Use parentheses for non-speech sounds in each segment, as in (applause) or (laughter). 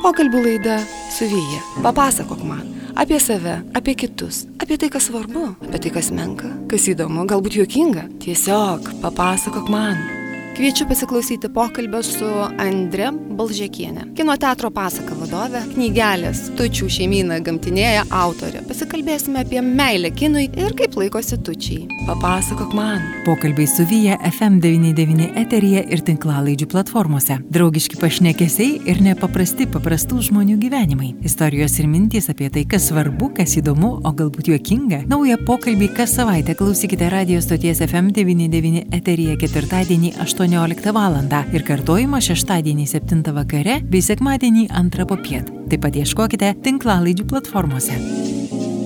Pokalbių laida su Vyja. Papasakok man apie save, apie kitus, apie tai, kas svarbu, apie tai, kas menka, kas įdomu, galbūt juokinga. Tiesiog papasakok man. Kviečiu pasiklausyti pokalbio su Andre Balžekienė, kino teatro pasaka vadovė, knygelės Tučių šeimyną gamtinėje autorė. Pasikalbėsime apie meilę kinui ir kaip laikosi tučiai. Papasakok man. Pokalbiai su Vyja FM99 eteryje ir tinklalaidžių platformose. Draugiški pašnekesiai ir nepaprasti paprastų žmonių gyvenimai. Istorijos ir mintys apie tai, kas svarbu, kas įdomu, o galbūt juokinga. Naują pokalbį kas savaitę klausykite radio stoties FM99 eteryje ketvirtadienį 8. 18 val. ir kartojimą šeštadienį 7 vakare bei sekmadienį 2 popiet. Taip pat ieškokite tinklalaidžių platformose.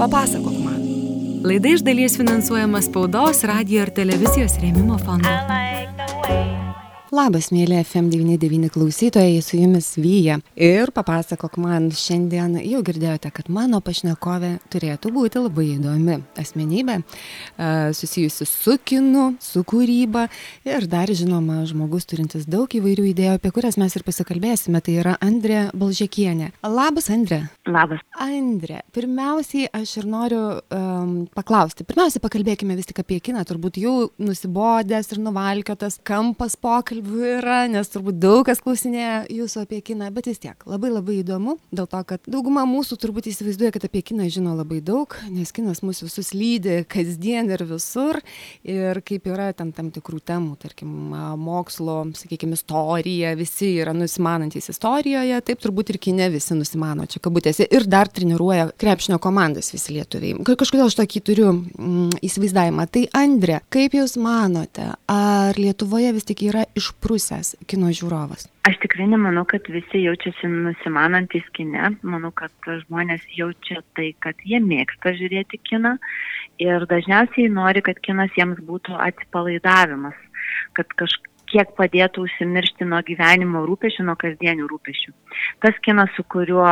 Papasakok man. Laida iš dalies finansuojama spaudos, radio ir televizijos rėmimo fondo. Labas, mėly FM99 klausytojai, su jumis Vyja. Ir papasakok man, šiandien jau girdėjote, kad mano pašnekovė turėtų būti labai įdomi asmenybė, susijusi su kinu, su kūryba ir dar žinoma žmogus turintis daug įvairių idėjų, apie kurias mes ir pasikalbėsime. Tai yra Andrė Balžekienė. Labas, Andrė. Labas. Andrė, pirmiausiai aš ir noriu um, paklausti. Pirmiausia, pakalbėkime vis tik apie kiną. Turbūt jau nusibodęs ir nuvalkiotas kampas pokalbį pokalbių yra, nes turbūt daug kas klausinėja jūsų apie kiną, bet vis tiek labai labai įdomu, dėl to, kad dauguma mūsų turbūt įsivaizduoja, kad apie kiną žino labai daug, nes kinas mūsų visus lydi kasdien ir visur. Ir kaip yra ten tam tikrų temų, tarkim, mokslo, sakykime, istorija, visi yra nusimanantis istorijoje, taip turbūt ir kine visi nusimano, čia kabutėse, ir dar treniruoja krepšinio komandas visi lietuviai. Kažkodėl aš tokį turiu mm, įsivaizdavimą. Tai Andrė, kaip Jūs manote, ar Lietuvoje vis tik yra iš išprusęs kino žiūrovas? Aš tikrai nemanau, kad visi jaučiasi nusimanantis kine. Manau, kad žmonės jaučia tai, kad jie mėgsta žiūrėti kiną ir dažniausiai nori, kad kinas jiems būtų atsipalaidavimas, kad kažkaip kiek padėtų užsimiršti nuo gyvenimo rūpešių, nuo kasdienių rūpešių. Tas kinas, su kuriuo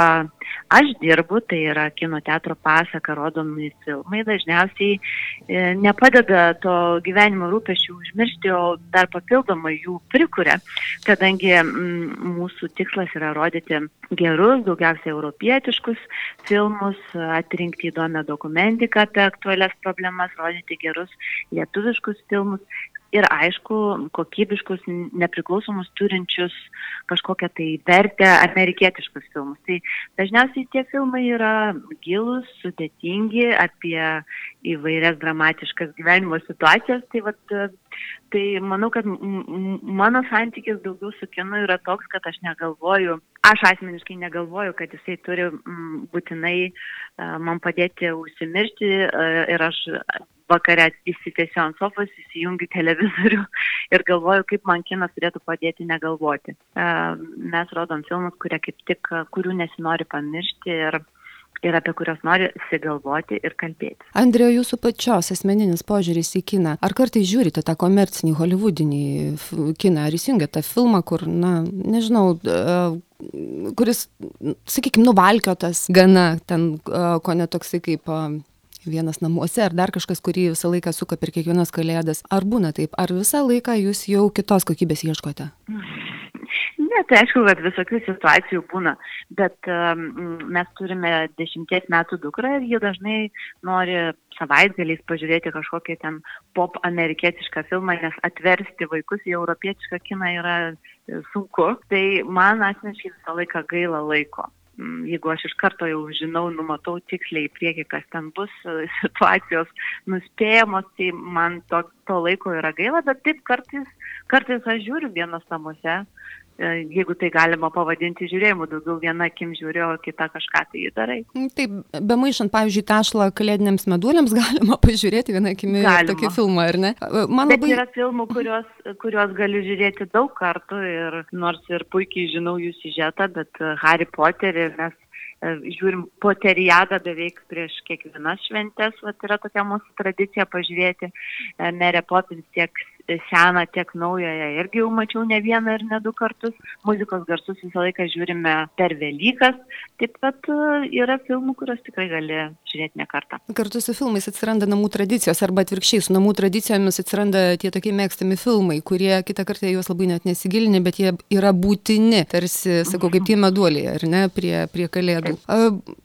aš dirbu, tai yra kino teatro pasaka, rodomi filmai, dažniausiai e, nepadeda to gyvenimo rūpešių užmiršti, o dar papildomai jų prikuria, kadangi mm, mūsų tikslas yra rodyti gerus, daugiausiai europietiškus filmus, atrinkti įdomią dokumentiką apie aktualias problemas, rodyti gerus lietuviškus filmus ir aišku kokybiškus nepriklausomus turinčius kažkokią tai vertę amerikietiškus filmus. Tai dažniausiai tie filmai yra gilus, sudėtingi apie įvairias dramatiškas gyvenimo situacijas. Tai, vat, tai manau, kad mano santykis daugiau su kinu yra toks, kad aš negalvoju, aš asmeniškai negalvoju, kad jisai turi būtinai man padėti užsimiršti ir aš vakare įsitėsiu ant sofos, įsijungiu televizorių (laughs) ir galvoju, kaip man kinas turėtų padėti negalvoti. Mes rodom filmus, kurie kaip tik, kurių nesinori pamiršti ir ir apie kurios nori sigalvoti ir kalbėti. Andrėjo, jūsų pačios asmeninis požiūris į kiną. Ar kartai žiūrite tą komercinį, holivudinį kiną, ar įsijungiate tą filmą, kur, na, nežinau, kuris, sakykime, nuvalkiotas gana, ten, ko netoksai kaip vienas namuose ar dar kažkas, kurį visą laiką suka per kiekvienas kalėdas. Ar būna taip, ar visą laiką jūs jau kitos kokybės ieškote? Ne, tai aišku, kad visokių situacijų būna, bet um, mes turime dešimties metų dukrą ir jie dažnai nori savaitgaliais pažiūrėti kažkokį ten pop amerikietišką filmą, nes atversti vaikus į europietišką kiną yra sunku. Tai man asmeniškai visą laiką gaila laiko. Mm, jeigu aš iš karto jau žinau, numatau tiksliai į priekį, kas ten bus, (laughs) situacijos nuspėjamos, tai man to, to laiko yra gaila, bet taip kartais, kartais aš žiūriu vienas namuose, E, jeigu tai galima pavadinti žiūrėjimu, daugiau viena akim žiūri, o kita kažką tai darai. Mm, taip, be maišant, pavyzdžiui, tašlą kalėdiniams meduoliams (laughs) galima pažiūrėti vieną akimi tokį filmą, ar ne? E, man Bet labai... yra filmų, kuriuos, kuriuos galiu žiūrėti daug kartų ir nors ir puikiai žinau jų sižetą, bet Harry Potterį mes e, žiūrim poteriadą beveik prieš kiekvienas šventes, vat yra tokia mūsų tradicija pažiūrėti Merė Poppins tiek seną, tiek naująją irgi jau mačiau ne vieną ir ne du kartus. Muzikos garsus visą laiką žiūrime per Velykas. Taip pat e, yra filmų, kuriuos tikrai gali žiūrėti ne kartą. Kartu su filmais atsiranda namų tradicijos arba atvirkščiai, su namų tradicijomis atsiranda tie tokie mėgstami filmai, kurie kitą kartą juos labai net nesigilinė, bet jie yra būtini, tarsi, sakau, kaip tie meduoliai, ar ne, prie, prie kalėdų.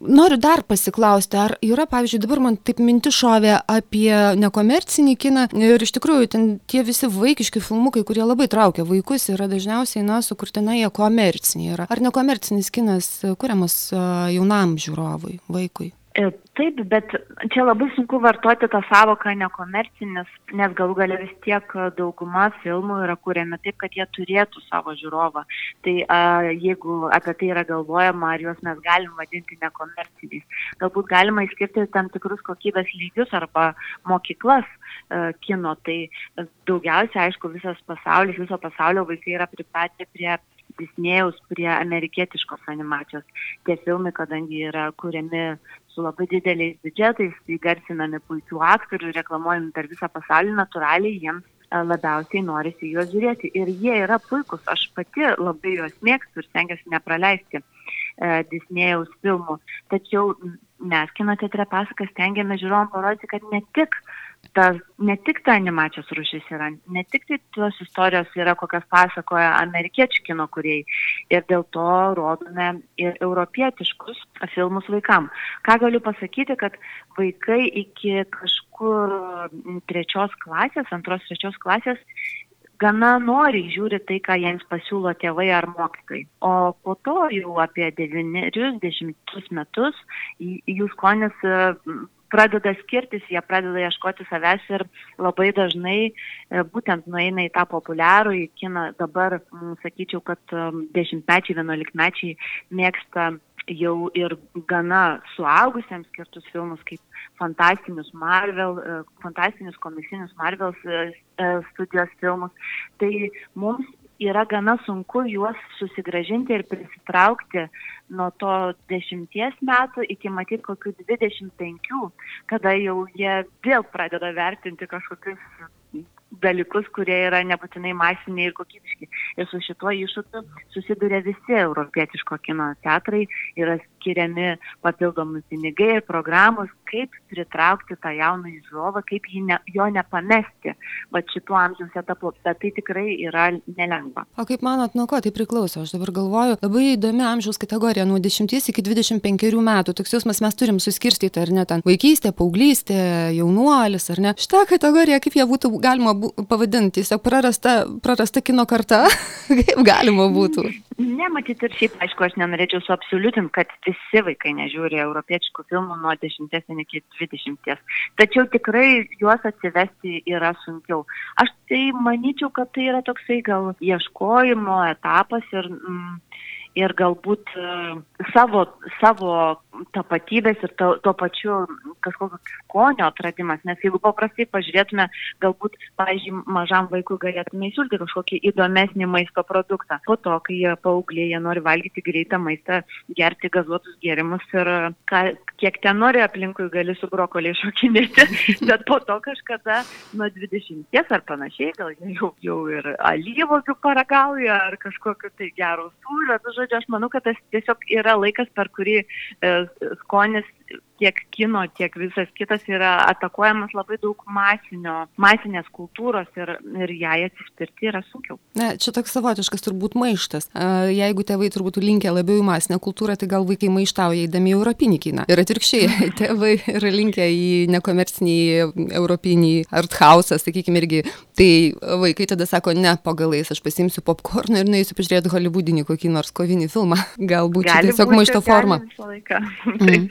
Noriu dar pasiklausti, ar yra, pavyzdžiui, dabar man taip minti šovė apie nekomercinį kiną ir iš tikrųjų ten tie visi vaikiški filmukai, kurie labai traukia vaikus, yra dažniausiai, na, sukurtina jie komerciniai yra. Ar nekomercinis kinas kuriamas jaunam žiūrovui, vaikui? E, taip, bet čia labai sunku vartoti tą savoką nekomercinis, nes galų galia vis tiek dauguma filmų yra kuriami taip, kad jie turėtų savo žiūrovą. Tai a, jeigu apie tai yra galvojama, ar juos mes galim vadinti nekomerciniais, galbūt galima išskirti tam tikrus kokybės lygius arba mokyklas a, kino. Tai daugiausia, aišku, visas pasaulis, viso pasaulio vaikai yra pripratę prie Disnėjaus prie amerikietiškos animacijos. Tie filmai, kadangi yra kuriami su labai dideliais biudžetais, įgarsinami puikių aktorių, reklamuojami per visą pasaulį, natūraliai jiems e, labiausiai norisi juos žiūrėti. Ir jie yra puikus, aš pati labai juos mėgstu ir stengiuosi nepraleisti e, Disnėjaus filmų. Tačiau mes kino teatre pasakas stengiamės žiūrovom parodyti, kad ne tik ta, ne tik ta animacijos rušis yra, ne tik tai tos istorijos yra, kokias pasakoja amerikiečių kino kuriai. Ir dėl to rodome ir europietiškus filmus vaikam. Ką galiu pasakyti, kad vaikai iki kažkur trečios klasės, antros trečios klasės gana noriai žiūri tai, ką jiems pasiūlo tėvai ar mokytojai. O po to jau apie 90 metus jų skonis pradeda skirtis, jie pradeda ieškoti savęs ir labai dažnai e, būtent nueina į tą populiarų, į kiną. Dabar sakyčiau, kad dešimtmečiai, vienuolikmečiai mėgsta jau ir gana suaugusiems skirtus filmus kaip fantastinius Marvel, e, fantastinius komisinius Marvel e, studijos filmus. Tai mums yra gana sunku juos susigražinti ir prisitraukti nuo to dešimties metų iki matyt kokių dvidešimt penkių kada jau jie vėl pradeda vertinti kažkokius dalykus, kurie yra nebūtinai masiniai ir kokybiški. Ir su šituo iššūkiu susiduria visi europietiško kino teatrai, yra skiriami papildomi pinigai ir programos, kaip pritraukti tą jauną žiūrovą, kaip ne, jo nepamesti, va šituo amžiaus etapu, bet tai tikrai yra nelengva. O kaip manot, nuo ko tai priklauso? Aš dabar galvoju, labai įdomi amžiaus kategorija, nuo 10 iki 25 metų, toks jausmas mes turim suskirstyti, ar ne, ten vaikystė, paauglystė, jaunuolis, ar ne. Šitą kategoriją, kaip ją būtų galima pavadinti, tiesiog prarasta, prarasta kino karta, (laughs) kaip galima būtų. Ne, matyt, ir šiaip, aišku, aš nenorėčiau suabsoliutinti, kad visi vaikai nežiūri europietiškų filmų nuo 10 iki 20. Tačiau tikrai juos atsivesti yra sunkiau. Aš tai manyčiau, kad tai yra toksai gal ieškojimo etapas ir mm, ir galbūt e, savo, savo tapatybės ir to, to pačiu kažkokio skonio atradimas, nes jeigu paprastai pažiūrėtume, galbūt, pavyzdžiui, mažam vaikui galėtume įsiūlyti kažkokį įdomesnį maisto produktą. Po to, kai jie paaugliai, jie nori valgyti greitą maistą, gerti gazuotus gėrimus ir ką, kiek ten nori aplinkui gali su brokoliai šokinėti, (laughs) bet po to kažkada nuo 20 ar panašiai, gal jau, jau ir alyvogių paragauja ar kažkokio tai gero sūrio, tai žodžiu, aš manau, kad tas tiesiog yra laikas, per kurį e, skonis tiek kino, tiek visas kitas yra atakuojamas labai daug masinio, masinės kultūros ir, ir jai atsispirti yra sunkiau. Na, čia toks savotiškas turbūt maištas. Jeigu tėvai turbūt linkę labiau į masinę kultūrą, tai gal vaikai maištauja įdami į europinį kiną. Ir atvirkščiai, (laughs) tėvai yra linkę į nekomercinį europinį arthausą, sakykime, irgi. Tai vaikai tada sako, ne, pagalais, aš pasimsiu popkorną ir nueisiu pažiūrėti holivudinį kokį nors kovinį filmą. (laughs) Galbūt čia tiesiog maišto forma. (laughs) Mm.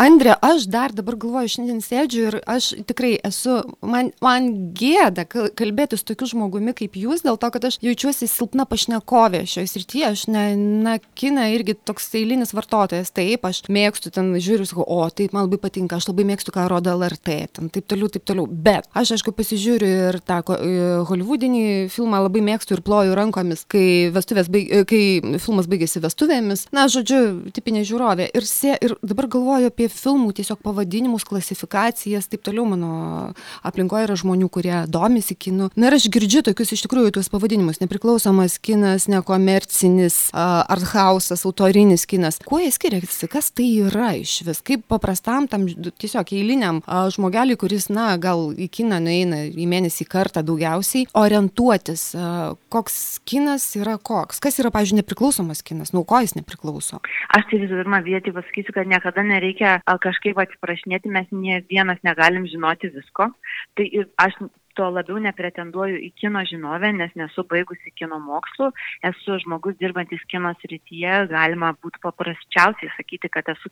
Andrė, aš dar dabar galvoju, šiandien sėdžiu ir aš tikrai esu, man, man gėda kalbėti su tokiu žmogumi kaip jūs, dėl to, kad aš jaučiuosi silpna pašnekovė šioje srityje, aš ne, na, kina irgi toks eilinis vartotojas, taip, aš mėgstu ten, žiūriu, sakau, o taip man labai patinka, aš labai mėgstu, ką rodo LRT, ten taip toliau, taip toliau, bet aš aišku pasižiūriu ir tą e, holivudinį filmą labai mėgstu ir ploju rankomis, kai, baig, kai filmas baigėsi vestuvėmis, na, žodžiu, tipinė žiūrovė. Ir, sė, ir dabar galvoju, galvoju apie filmų tiesiog pavadinimus, klasifikacijas, taip toliau mano aplinkoje yra žmonių, kurie domisi kinu. Na ir aš girdžiu tokius iš tikrųjų tuos pavadinimus - nepriklausomas kinas, nekomercinis, arthausas, autorinis kinas. Kuo jie skiriasi, kas tai yra iš vis, kaip paprastam tam tiesiog eiliniam žmogeliui, kuris, na, gal į kiną nueina į mėnesį kartą daugiausiai, orientuotis, koks kinas yra koks, kas yra, pavyzdžiui, nepriklausomas kinas, nuo ko jis nepriklauso. Aš tai visų pirma vietį pasakysiu, kad niekada nereikia kažkaip atsiprašinėti, mes ne vienas negalim žinoti visko. Tai aš tuo labiau nepretenduoju į kino žinovę, nes nesu baigusi kino mokslų, esu žmogus dirbantis kino srityje, galima būtų paprasčiausiai sakyti, kad esu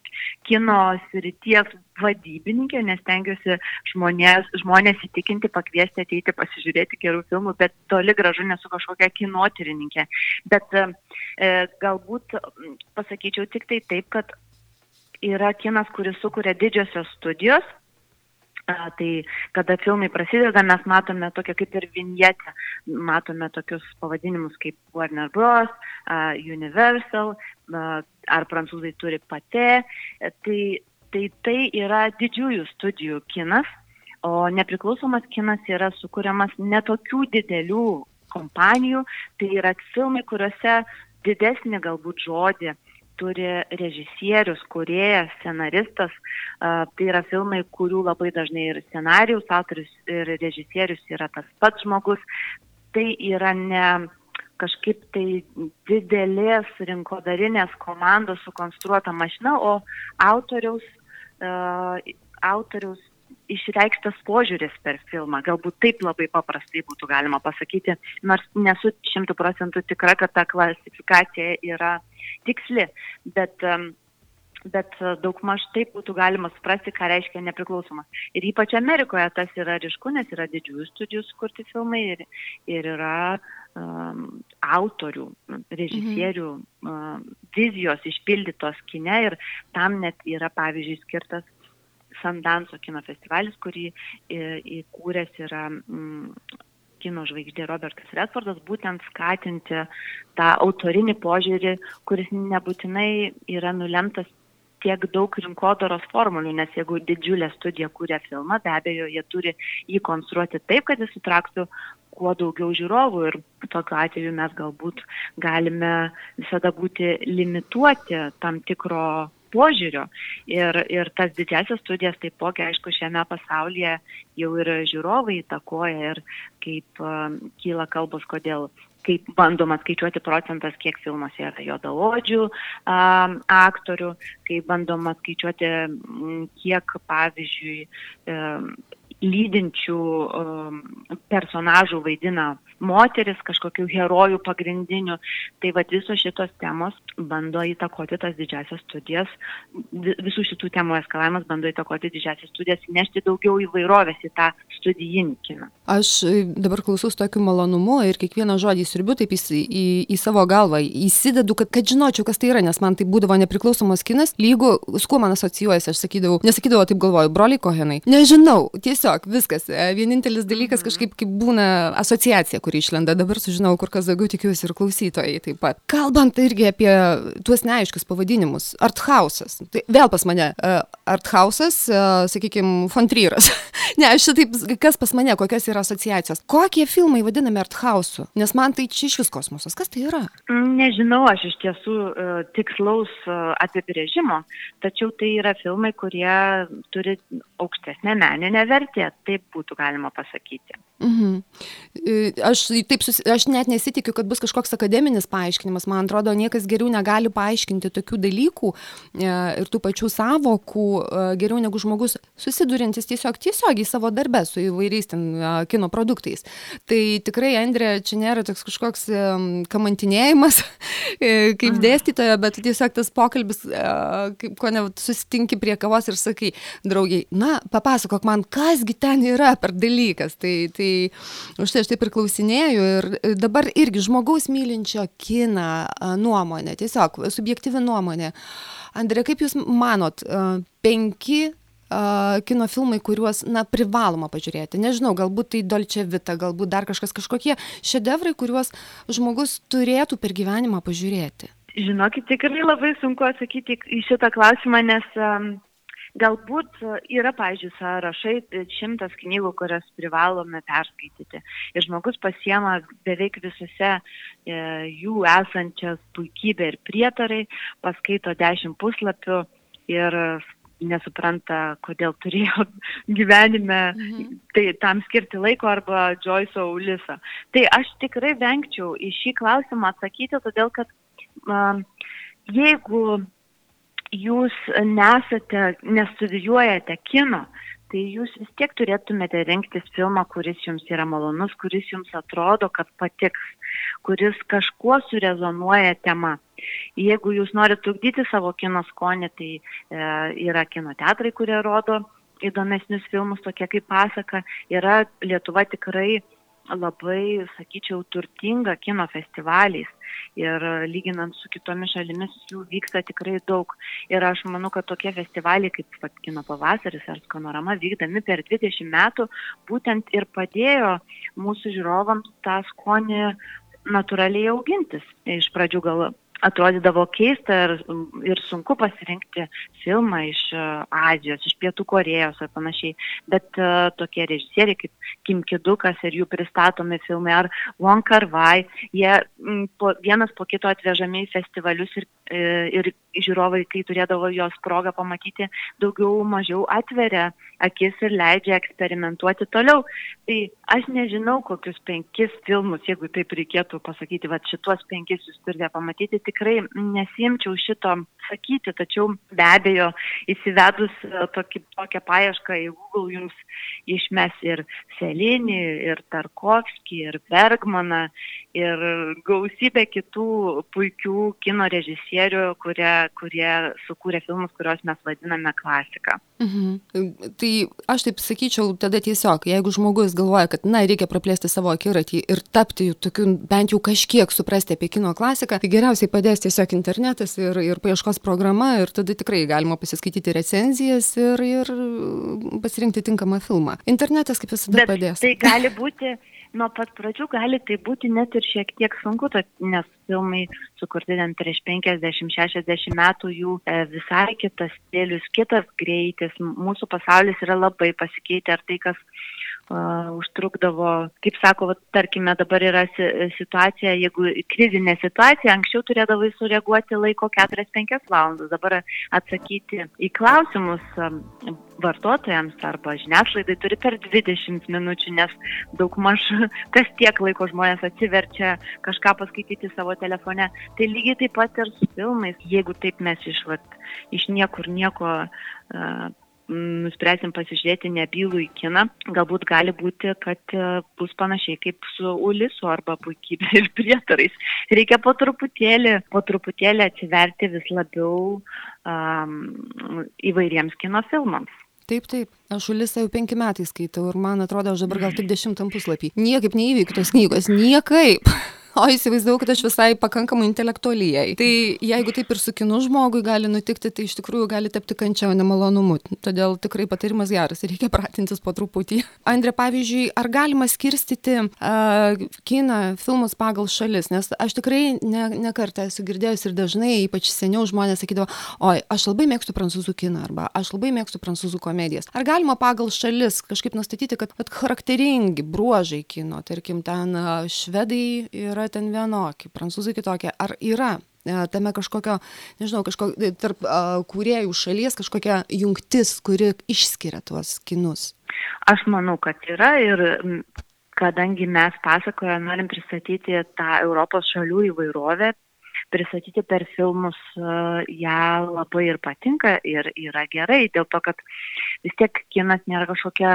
kino srities vadybininkė, nes tengiuosi žmonės, žmonės įtikinti, pakviesti ateiti pasižiūrėti gerų filmų, bet toli gražu nesu kažkokia kinotirininkė. Bet e, galbūt pasakyčiau tik tai taip, kad yra kinas, kuris sukuria didžiosios studijos Tai kada filmai prasideda, mes matome tokią kaip ir vinjetę, matome tokius pavadinimus kaip Warner Bros., Universal, ar prancūzai turi pate. Tai, tai tai yra didžiųjų studijų kinas, o nepriklausomas kinas yra sukūriamas netokių didelių kompanijų, tai yra filmai, kuriuose didesnį galbūt žodį turi režisierius, kuriejas, scenaristas. Tai yra filmai, kurių labai dažnai ir scenarius autorius, ir režisierius yra tas pats žmogus. Tai yra ne kažkaip tai didelės rinkodarinės komandos sukonstruota mašina, o autoriaus, autoriaus išreikštas požiūris per filmą. Galbūt taip labai paprastai būtų galima pasakyti, nors nesu šimtų procentų tikra, kad ta klasifikacija yra tiksli, bet, bet daugmaž taip būtų galima suprasti, ką reiškia nepriklausomas. Ir ypač Amerikoje tas yra ryšku, nes yra didžiųjų studijų skurti filmai ir, ir yra um, autorių, režisierių um, vizijos išpildytos kine ir tam net yra, pavyzdžiui, skirtas Sandanso kino festivalis, kurį įkūręs yra mm, kino žvaigždė Robertas Redfordas, būtent skatinti tą autorinį požiūrį, kuris nebūtinai yra nulemtas tiek daug rinkodaros formulių, nes jeigu didžiulė studija kūrė filmą, be abejo, jie turi jį konstruoti taip, kad jis sutraktų kuo daugiau žiūrovų ir tokiu atveju mes galbūt galime visada būti limituoti tam tikro požiūrio. Ir, ir tas didžiasias studijas taipogi, aišku, šiame pasaulyje jau ir žiūrovai įtakoja ir kaip uh, kyla kalbos, kodėl kaip bandoma skaičiuoti procentas, kiek filmuose yra juodaodžių um, aktorių, kaip bandoma skaičiuoti, kiek, pavyzdžiui, um, lydinčių um, personažų vaidina moteris, kažkokių herojų pagrindinių. Tai vad visos šitos temos bando įtakoti tas didžiasias studijas, visų šitų temų eskalavimas bando įtakoti didžiasias studijas, nešti daugiau įvairovės į tą studijinį kiną. Aš e, dabar klausau tokiu malonumu ir kiekvieną žodį sirbiu taip į, į, į savo galvą, įsidedu, kad, kad žinočiau, kas tai yra, nes man tai būdavo nepriklausomas kinas, lygu, su kuo man asocijuojasi, aš sakydavau, nesakydavau, taip galvoju, broliai kohenai. Nežinau, tiesiog viskas. E, vienintelis dalykas mhm. kažkaip kaip būna asociacija, kuri išlenda. Dabar sužinau, kur kas daugiau tikiuosi ir klausytojai taip pat. Kalbant irgi apie tuos neaiškius pavadinimus. Arthausas. Tai vėl pas mane uh, Arthausas, uh, sakykime, Fontryras. (laughs) ne, aš šitaip, kas pas mane, kokios yra asociacijos. Kokie filmai vadinami Arthausu? Nes man tai čia iš vis kosmosas. Kas tai yra? Nežinau, aš iš tiesų tikslaus apibrėžimo, tačiau tai yra filmai, kurie turi aukštesnę meninę vertę, taip būtų galima pasakyti. Mhm. Aš, taip, aš net nesitikiu, kad bus kažkoks akademinis paaiškinimas. Man atrodo, niekas geriau negali paaiškinti tokių dalykų e, ir tų pačių savokų e, geriau negu žmogus susidurintis tiesiog tiesiogiai savo darbę su įvairiais ten e, kino produktais. Tai tikrai, Andrė, čia nėra toks kažkoks kamantinėjimas (laughs) kaip mhm. dėstytoja, bet tiesiog tas pokalbis, kaip ko ne susitinki prie kavos ir sakai, draugiai, na, papasakok man, kasgi ten yra per dalykas. Tai, tai už tai aš taip ir klausinėjau ir dabar irgi žmogaus mylinčio kiną nuomonė, tiesiog subjektyvi nuomonė. Andrė, kaip Jūs manot, penki kino filmai, kuriuos, na, privaloma pažiūrėti. Nežinau, galbūt tai Dolce Vita, galbūt dar kažkas, kažkokie šedevrai, kuriuos žmogus turėtų per gyvenimą pažiūrėti. Žinokit, tikrai labai sunku atsakyti į šitą klausimą, nes um, galbūt yra, pažiūrėjau, sąrašai šimtas knygų, kurias privalome perskaityti. Ir žmogus pasiema beveik visose e, jų esančias puikybė ir prietarai, paskaito dešimt puslapių ir nesupranta, kodėl turėjo (laughs) gyvenime mhm. tai tam skirti laiko arba Joyce'o Ulisa. Tai aš tikrai vengčiau į šį klausimą atsakyti, todėl kad um, jeigu jūs nesate, nestudijuojate kino, tai jūs vis tiek turėtumėte rinktis filmą, kuris jums yra malonus, kuris jums atrodo, kad patiks, kuris kažkuo surezonuoja tema. Jeigu jūs norite trukdyti savo kino skonį, tai e, yra kino teatrai, kurie rodo įdomesnius filmus, tokie kaip pasaka. Yra Lietuva tikrai labai, sakyčiau, turtinga kino festivaliais ir lyginant su kitomis šalimis jų vyksta tikrai daug. Ir aš manau, kad tokie festivaliai kaip pat, Kino pavasaris ar Skanorama vykdami per 20 metų būtent ir padėjo mūsų žiūrovams tą skonį natūraliai augintis. Iš pradžių gal atrodydavo keista ir, ir sunku pasirinkti filmą iš e, Azijos, iš Pietų Korejos ar panašiai, bet uh, tokie režisieriai kaip Kim Kidukas ir jų pristatomi filmai ar Wong Kar Wai, jie m, po, vienas po kito atvežami į festivalius ir, ir žiūrovai, kai turėdavo jos progą pamatyti, daugiau mažiau atveria akis ir leidžia eksperimentuoti toliau. Tai aš nežinau, kokius penkis filmus, jeigu taip reikėtų pasakyti, va šituos penkis jūs turite pamatyti, tikrai nesimčiau šito sakyti, tačiau be abejo įsivedus e, tokį, tokią paiešką į Google jums išmes ir Selinį, ir Tarkovskį, ir Bergmaną, ir gausybę kitų puikių kino režisierių, kurie, kurie sukūrė filmus, kuriuos mes vadiname klasika. Mhm. Tai aš taip sakyčiau, tada tiesiog, jeigu žmogus galvoja, kad, na, reikia praplėsti savo akiratį ir tapti tokiu, bent jau kažkiek suprasti apie kino klasiką, tai geriausiai padės tiesiog internetas ir, ir paieškos programa ir tada tikrai galima pasiskaityti recenzijas ir, ir pasirinkti tinkamą filmą. Internetas kaip visada Bet padės. Tai gali būti nuo pat pradžių gali tai būti net ir šiek tiek sunku, nes filmai sukurti ten prieš 50-60 metų jų e, visai kitas stilius, kitas greitis, mūsų pasaulis yra labai pasikeitę, ar tai, kas užtrukdavo, kaip sako, va, tarkime, dabar yra situacija, jeigu krizinė situacija, anksčiau turėdavai sureaguoti laiko 4-5 valandas, dabar atsakyti į klausimus vartotojams arba žiniasklaidai turi per 20 minučių, nes daug maž (laughs) kas tiek laiko žmonės atsiverčia kažką paskaityti savo telefone. Tai lygiai taip pat ir su filmais, jeigu taip mes iš, vat, iš niekur nieko uh, nuspręsim pasižiūrėti nebylų į kiną, galbūt gali būti, kad e, bus panašiai kaip su Ulisu arba puikybė ir prietarais. Reikia po truputėlį, po truputėlį atsiverti vis labiau um, įvairiems kino filmams. Taip, taip. Aš Ulisą jau penki metai skaitau ir man atrodo, aš dabar gal tik dešimtam puslapį. Niekaip neįvyktos knygos, niekaip (laughs) o įsivaizdavau, kad aš visai pakankamai intelektualijai. Tai jeigu taip ir su kinu žmogui gali nutikti, tai iš tikrųjų gali tapti kančia, o nemalonumu. Todėl tikrai patarimas geras ir reikia pratintis po truputį. (laughs) Andrė, pavyzdžiui, ar galima skirstyti uh, kiną, filmus pagal šalis? Nes aš tikrai ne, ne kartą esu girdėjęs ir dažnai, ypač seniau žmonės sakydavo, oi, aš labai mėgstu prancūzų kiną arba aš labai mėgstu prancūzų komedijas. Ar galima pagal šalis kažkaip nustatyti, kad, kad charakteringi bruožai kino, tarkim, ten švedai yra yra ten vienokie, prancūzai kitokie. Ar yra e, tame kažkokio, nežinau, kažko, e, tarp uh, kūrėjų šalies kažkokia jungtis, kuri išskiria tuos kinus? Aš manau, kad yra ir kadangi mes pasakoje norim pristatyti tą Europos šalių įvairovę, pristatyti per filmus ją labai ir patinka ir yra gerai, dėl to, kad vis tiek kinas nėra kažkokia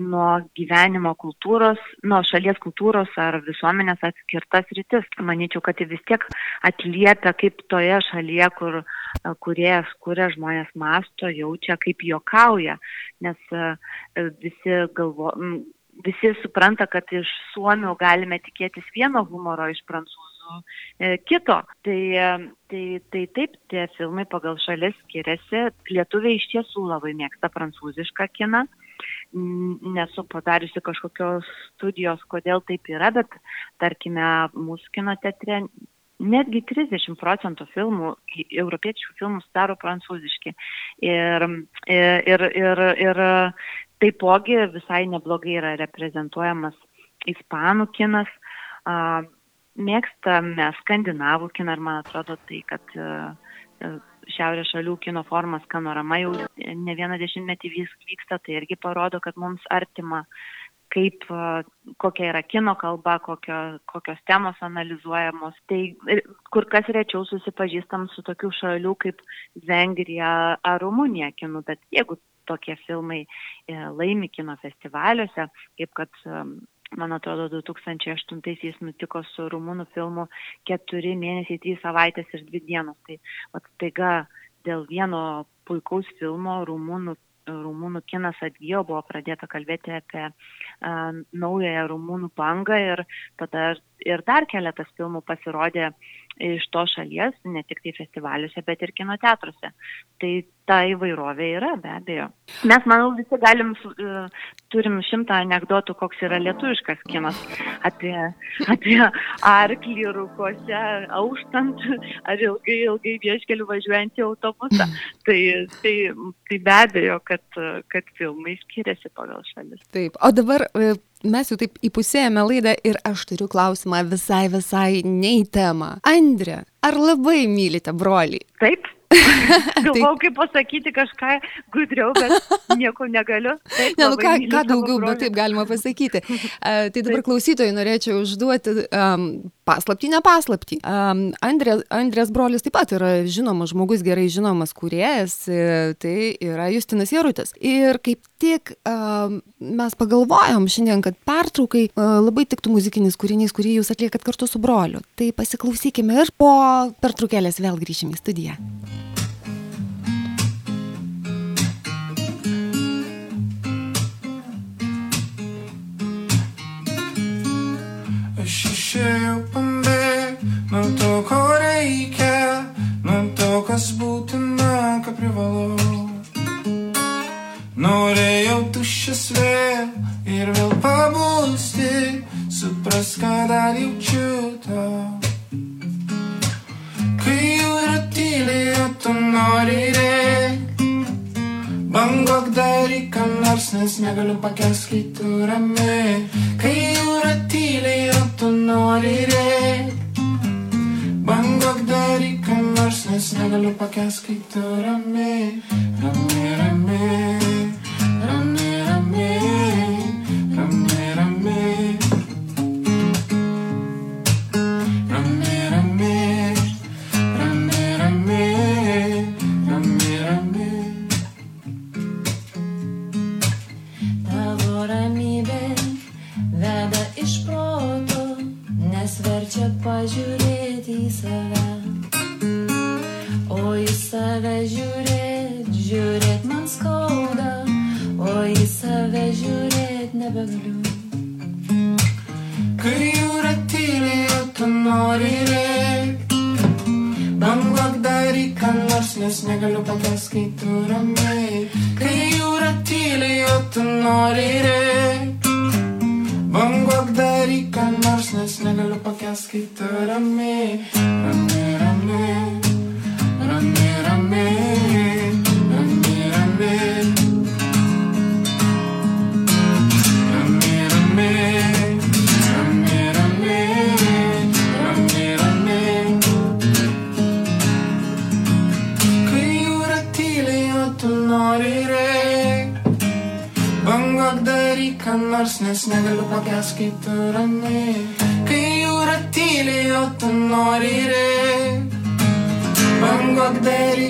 nuo gyvenimo kultūros, nuo šalies kultūros ar visuomenės atskirtas rytis. Manyčiau, kad vis tiek atliepia kaip toje šalyje, kur kuriejas kuria žmonės masto, jaučia, kaip juokauja, nes visi galvo, visi supranta, kad iš suomių galime tikėtis vieno humoro, iš prancūzų e, kito. Tai, e, tai, tai taip, tie filmai pagal šalis skiriasi. Lietuviai iš tiesų labai mėgsta prancūzišką kiną. Nesu padariusi kažkokios studijos, kodėl taip yra, bet tarkime, mūsų kino teatre netgi 30 procentų filmų, europietiškų filmų sudaro prancūziški. Ir, ir, ir, ir taipogi visai neblogai yra reprezentuojamas ispanų kinas. Mėgstame skandinavų kiną ir man atrodo tai, kad šiaurės šalių kino formas Skanorama jau ne vieną dešimtmetį vyksta, tai irgi parodo, kad mums artima kaip, kokia yra kino kalba, kokio, kokios temos analizuojamos. Tai kur kas rečiau susipažįstam su tokių šalių kaip Vengrija ar Rumunija kinu, bet jeigu tokie filmai e, laimi kino festivaliuose, kaip kad man atrodo, 2008-aisiais nutiko su rumūnų filmu keturi mėnesiai, trys savaitės ir dvi dienos. Tai vat, taiga dėl vieno puikaus filmo rumūnų, rumūnų kinas atgyjo, buvo pradėta kalbėti apie uh, naująją rumūnų bangą ir tada ir dar keletas filmų pasirodė iš to šalies, ne tik tai festivaliuose, bet ir kino teatruose. Tai ta įvairovė yra, be abejo. Mes, manau, visi galim, uh, turim šimtą anegdotų, koks yra lietuviškas kinas apie, apie arklį rūkose, auštant ar ilgai, ilgai vieškeliu važiuojant į autobusą. Tai, tai, tai be abejo, kad, kad filmai skiriasi pagal šalis. Taip, o dabar e, mes jau taip įpusėjame laidą ir aš turiu klausimą visai, visai ne į temą. Andrė, ar labai mylite brolį? Taip. (laughs) Galvau, kaip pasakyti kažką gudriau, bet nieko negaliu. (laughs) Taip, ne, nu ką, ką daugiau, bet taip galima pasakyti. Uh, tai dabar klausytojai norėčiau užduoti um, paslaptį, ne paslaptį. Um, Andrė, Andrės brolis taip pat yra žinomas žmogus, gerai žinomas kuriejas, e, tai yra Justinas Jarutis. Ir kaip tik um, mes pagalvojom šiandien, kad pertraukai uh, labai tiktų muzikinis kūrinys, kurį jūs atliekat kartu su broliu. Tai pasiklausykime ir po pertraukėlės vėl grįšime į studiją. Mm. išėjau pambėg nuo to, ko reikia, nuo to, kas būtina, ką privalau. Norėjau tuščias vėl ir vėl pabūsti, supras, ką dar jaučiu tau. Kai jūra tyliai, o tu nori rėkti, bangok daryk, kam nors, nes negaliu pakęsti, kai tu ramiai. Kai jūra tyliai, o tu nori rėkti. Bangok daryk, kam nors, nes negaliu pakęsti, kai tu ramiai, ramiai,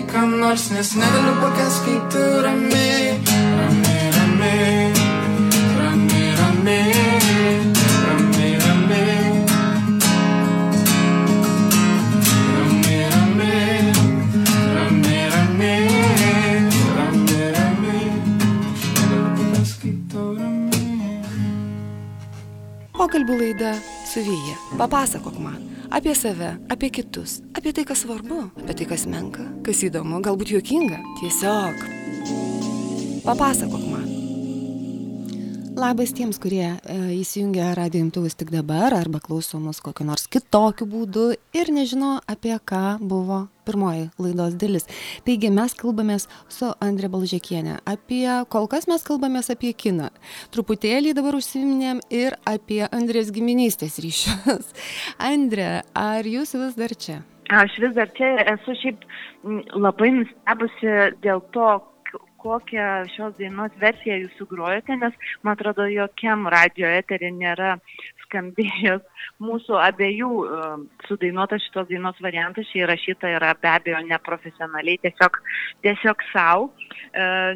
daryk, ką nors, nes negaliu pakęsti, kai tu ramiai. Ramiai, ramiai, ramiai, ramiai, ramiai, ramiai. Pokalbių laida su Vyja. Papasakok man apie save, apie kitus, apie tai, kas svarbu, apie tai, kas menka, kas įdomu, galbūt juokinga. Tiesiog. Papasakok man. Labas tiems, kurie e, įsijungia radio imtuvus tik dabar arba klauso mus kokiu nors kitokiu būdu ir nežino, apie ką buvo pirmoji laidos dalis. Taigi mes kalbamės su Andrė Balžekienė apie, kol kas mes kalbamės apie kiną. Truputėlį dabar užsiminėm ir apie Andrės giminystės ryšius. (laughs) Andrė, ar jūs vis dar čia? Aš vis dar čia esu šiaip labai nustebusi dėl to, kokią šios dainos versiją jūs sugrojate, nes man atrodo, jokiam radio eterį nėra skambėjęs mūsų abiejų e, sudainuotas šitos dainos variantas. Šį įrašyta yra be abejo neprofesionaliai, tiesiog, tiesiog savo,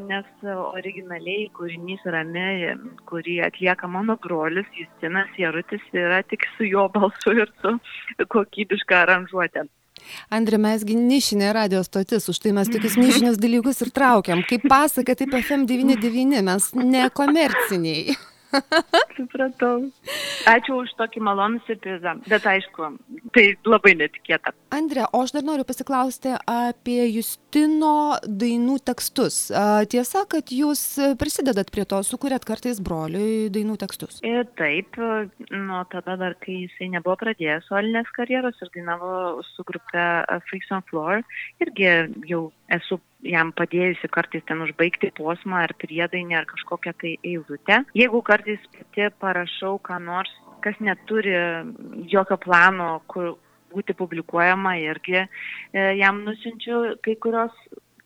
nes originaliai kūrinys rami, kurį atlieka mano brolis Justinas Jarutis, yra tik su jo balsu ir su kokybiška aranžuotė. Andrė, mesgi nišinė radio stotis, už tai mes tokius (laughs) nišinius dalykus ir traukiam. Kaip pasaka, taip FM99, mes nekomerciniai. (laughs) Supratau. Ačiū už tokį malonų surprizą, bet aišku, tai labai netikėta. Andrė, o aš dar noriu pasiklausti apie Justino dainų tekstus. Tiesa, kad jūs prisidedat prie to, sukūrėt kartais broliui dainų tekstus. Ir taip, nuo tada dar, kai jisai nebuvo pradėjęs solinės karjeros ir dainavo su grupe Freaks on Floor, irgi jau esu jam padėjusi kartais ten užbaigti posmą ar priedainį ar kažkokią tai eilutę. Jeigu kartais pati parašau ką nors, kas neturi jokio plano, kur būti publikuojama, irgi e, jam nusinčiu kai kurios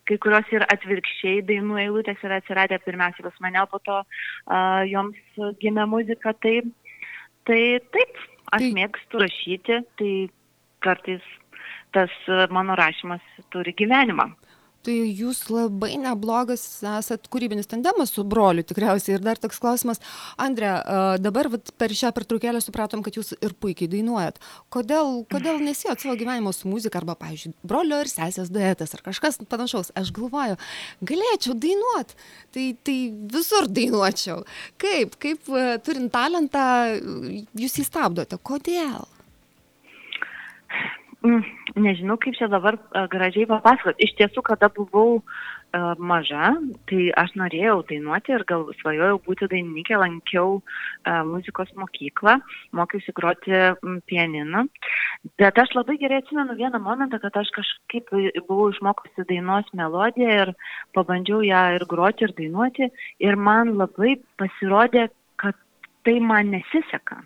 kai kurios ir atvirkščiai dainų eilutės yra atsiradę pirmiausia pas mane, o po to uh, joms gimė muzika. Tai, tai taip, aš Tai- mėgstu rašyti, tai kartais tas mano rašymas turi gyvenimą. Tai jūs labai neblogas esat kūrybinis tandemas su broliu tikriausiai. Ir dar toks klausimas. Andrė, a, dabar vat, per šią pertraukėlę supratom, kad jūs ir puikiai dainuojat. Kodėl, kodėl nesijot savo gyvenimo su muzika arba, pavyzdžiui, brolio ir sesės duetas ar kažkas panašaus? Aš galvoju, galėčiau dainuot. Tai, tai visur dainuočiau. Kaip, kaip turint talentą, jūs jį stabdote? Kodėl? Mm, Nežinau, kaip čia dabar a, gražiai papasakot. Iš tiesų, kada buvau a, maža, tai aš norėjau dainuoti ir gal svajojau būti dainininkė, lankiau a, muzikos mokyklą, mokiausi groti pianinu. Bet aš labai gerai atsimenu vieną momentą, kad aš kažkaip buvau išmokusi dainos melodiją ir pabandžiau ją ir groti, ir dainuoti. Ir man labai pasirodė, kad tai man nesiseka.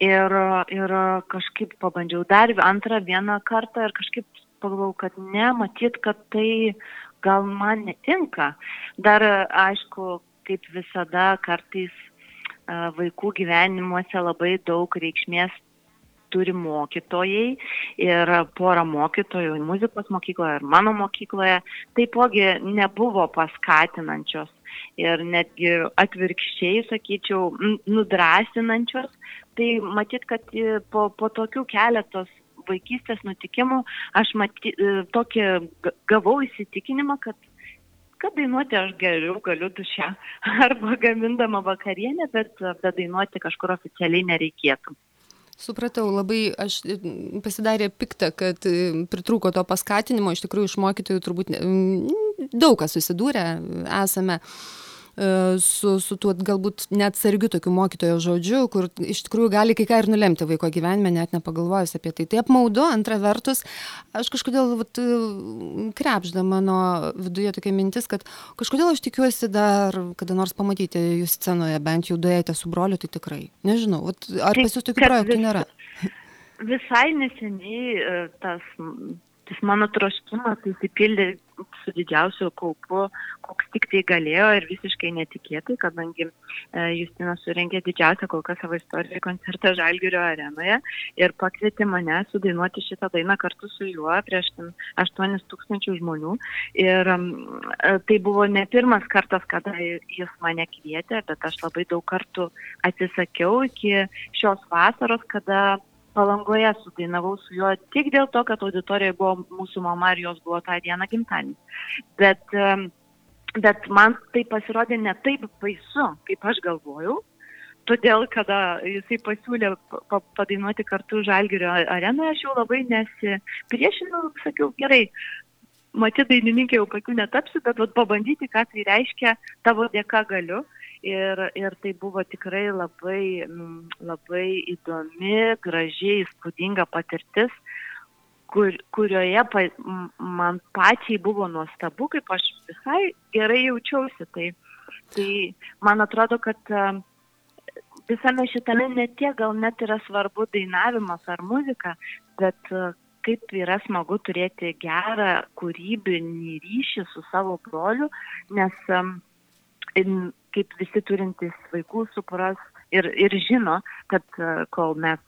Ir, ir kažkaip pabandžiau dar antrą vieną kartą ir kažkaip pagalvojau, kad ne, matyt, kad tai gal man netinka. Dar aišku, kaip visada, kartais a, vaikų gyvenimuose labai daug reikšmės turi mokytojai ir pora mokytojų muzikos mokykloje ir mano mokykloje taipogi nebuvo paskatinančios ir netgi atvirkščiai, sakyčiau, nudrasinančios. Tai matyt, kad e, po, po tokių keletos vaikystės nutikimų aš maty, e, tokį gavau įsitikinimą, kad kad dainuoti aš geriau galiu duše (laughs) arba gamindama vakarienę, bet, bet dainuoti kažkur oficialiai nereikėtų. Supratau, labai aš m, pasidarė piktą, kad e, pritrūko to paskatinimo, iš tikrųjų iš mokytojų turbūt daug kas susidūrė esame e, su, su tuo galbūt net sargiu tokiu mokytojo žodžiu, kur iš tikrųjų gali kai ką ir nulemti vaiko gyvenime, net nepagalvojus apie tai. Tai apmaudu, antra vertus, aš kažkodėl vat, e, krepžda mano viduje tokia mintis, kad kažkodėl aš tikiuosi dar kada nors pamatyti jūs scenoje, bent jau duėjate su broliu, tai tikrai. Nežinau, vat, ar pas jūs tokių projektų nėra? Visai neseniai e, tas, tas mano troškimas įsipildė su didžiausiu kaupu, koks tik tai galėjo ir visiškai netikėtai, kadangi e, Justinas surengė didžiausią kol kas savo istoriją koncertą Žalgirio arenoje ir pakvietė mane sudainuoti šitą dainą kartu su juo prieš ten 8 tūkstančių žmonių. Ir e, tai buvo ne pirmas kartas, kada jis mane kvietė, bet aš labai daug kartų atsisakiau iki šios vasaros, kada Palangoje sudainavau su juo tik dėl to, kad auditorijoje buvo mūsų mama ir jos buvo tą dieną gimtadienis. Bet, bet man tai pasirodė ne taip baisu, kaip aš galvojau. Todėl, kada jisai pasiūlė pa- pa- padainuoti kartu Žalgirio arenoje, aš jau labai nesipriešinau, sakiau, gerai, matyt, dainininkė jau pačiu netapsiu, bet vat, pabandyti, ką tai reiškia, tavo dėka galiu. Ir, ir tai buvo tikrai labai, labai įdomi, gražiai, įspūdinga patirtis, kur, kurioje pa, man pačiai buvo nuostabu, kaip aš visai gerai jaučiausi. Tai, tai man atrodo, kad visame šitame ne tiek gal net yra svarbu dainavimas ar muzika, bet e, kaip yra smagu turėti gerą kūrybinį ryšį su savo broliu, nes kaip visi turintys vaikų supras ir, ir žino, kad e, kol mes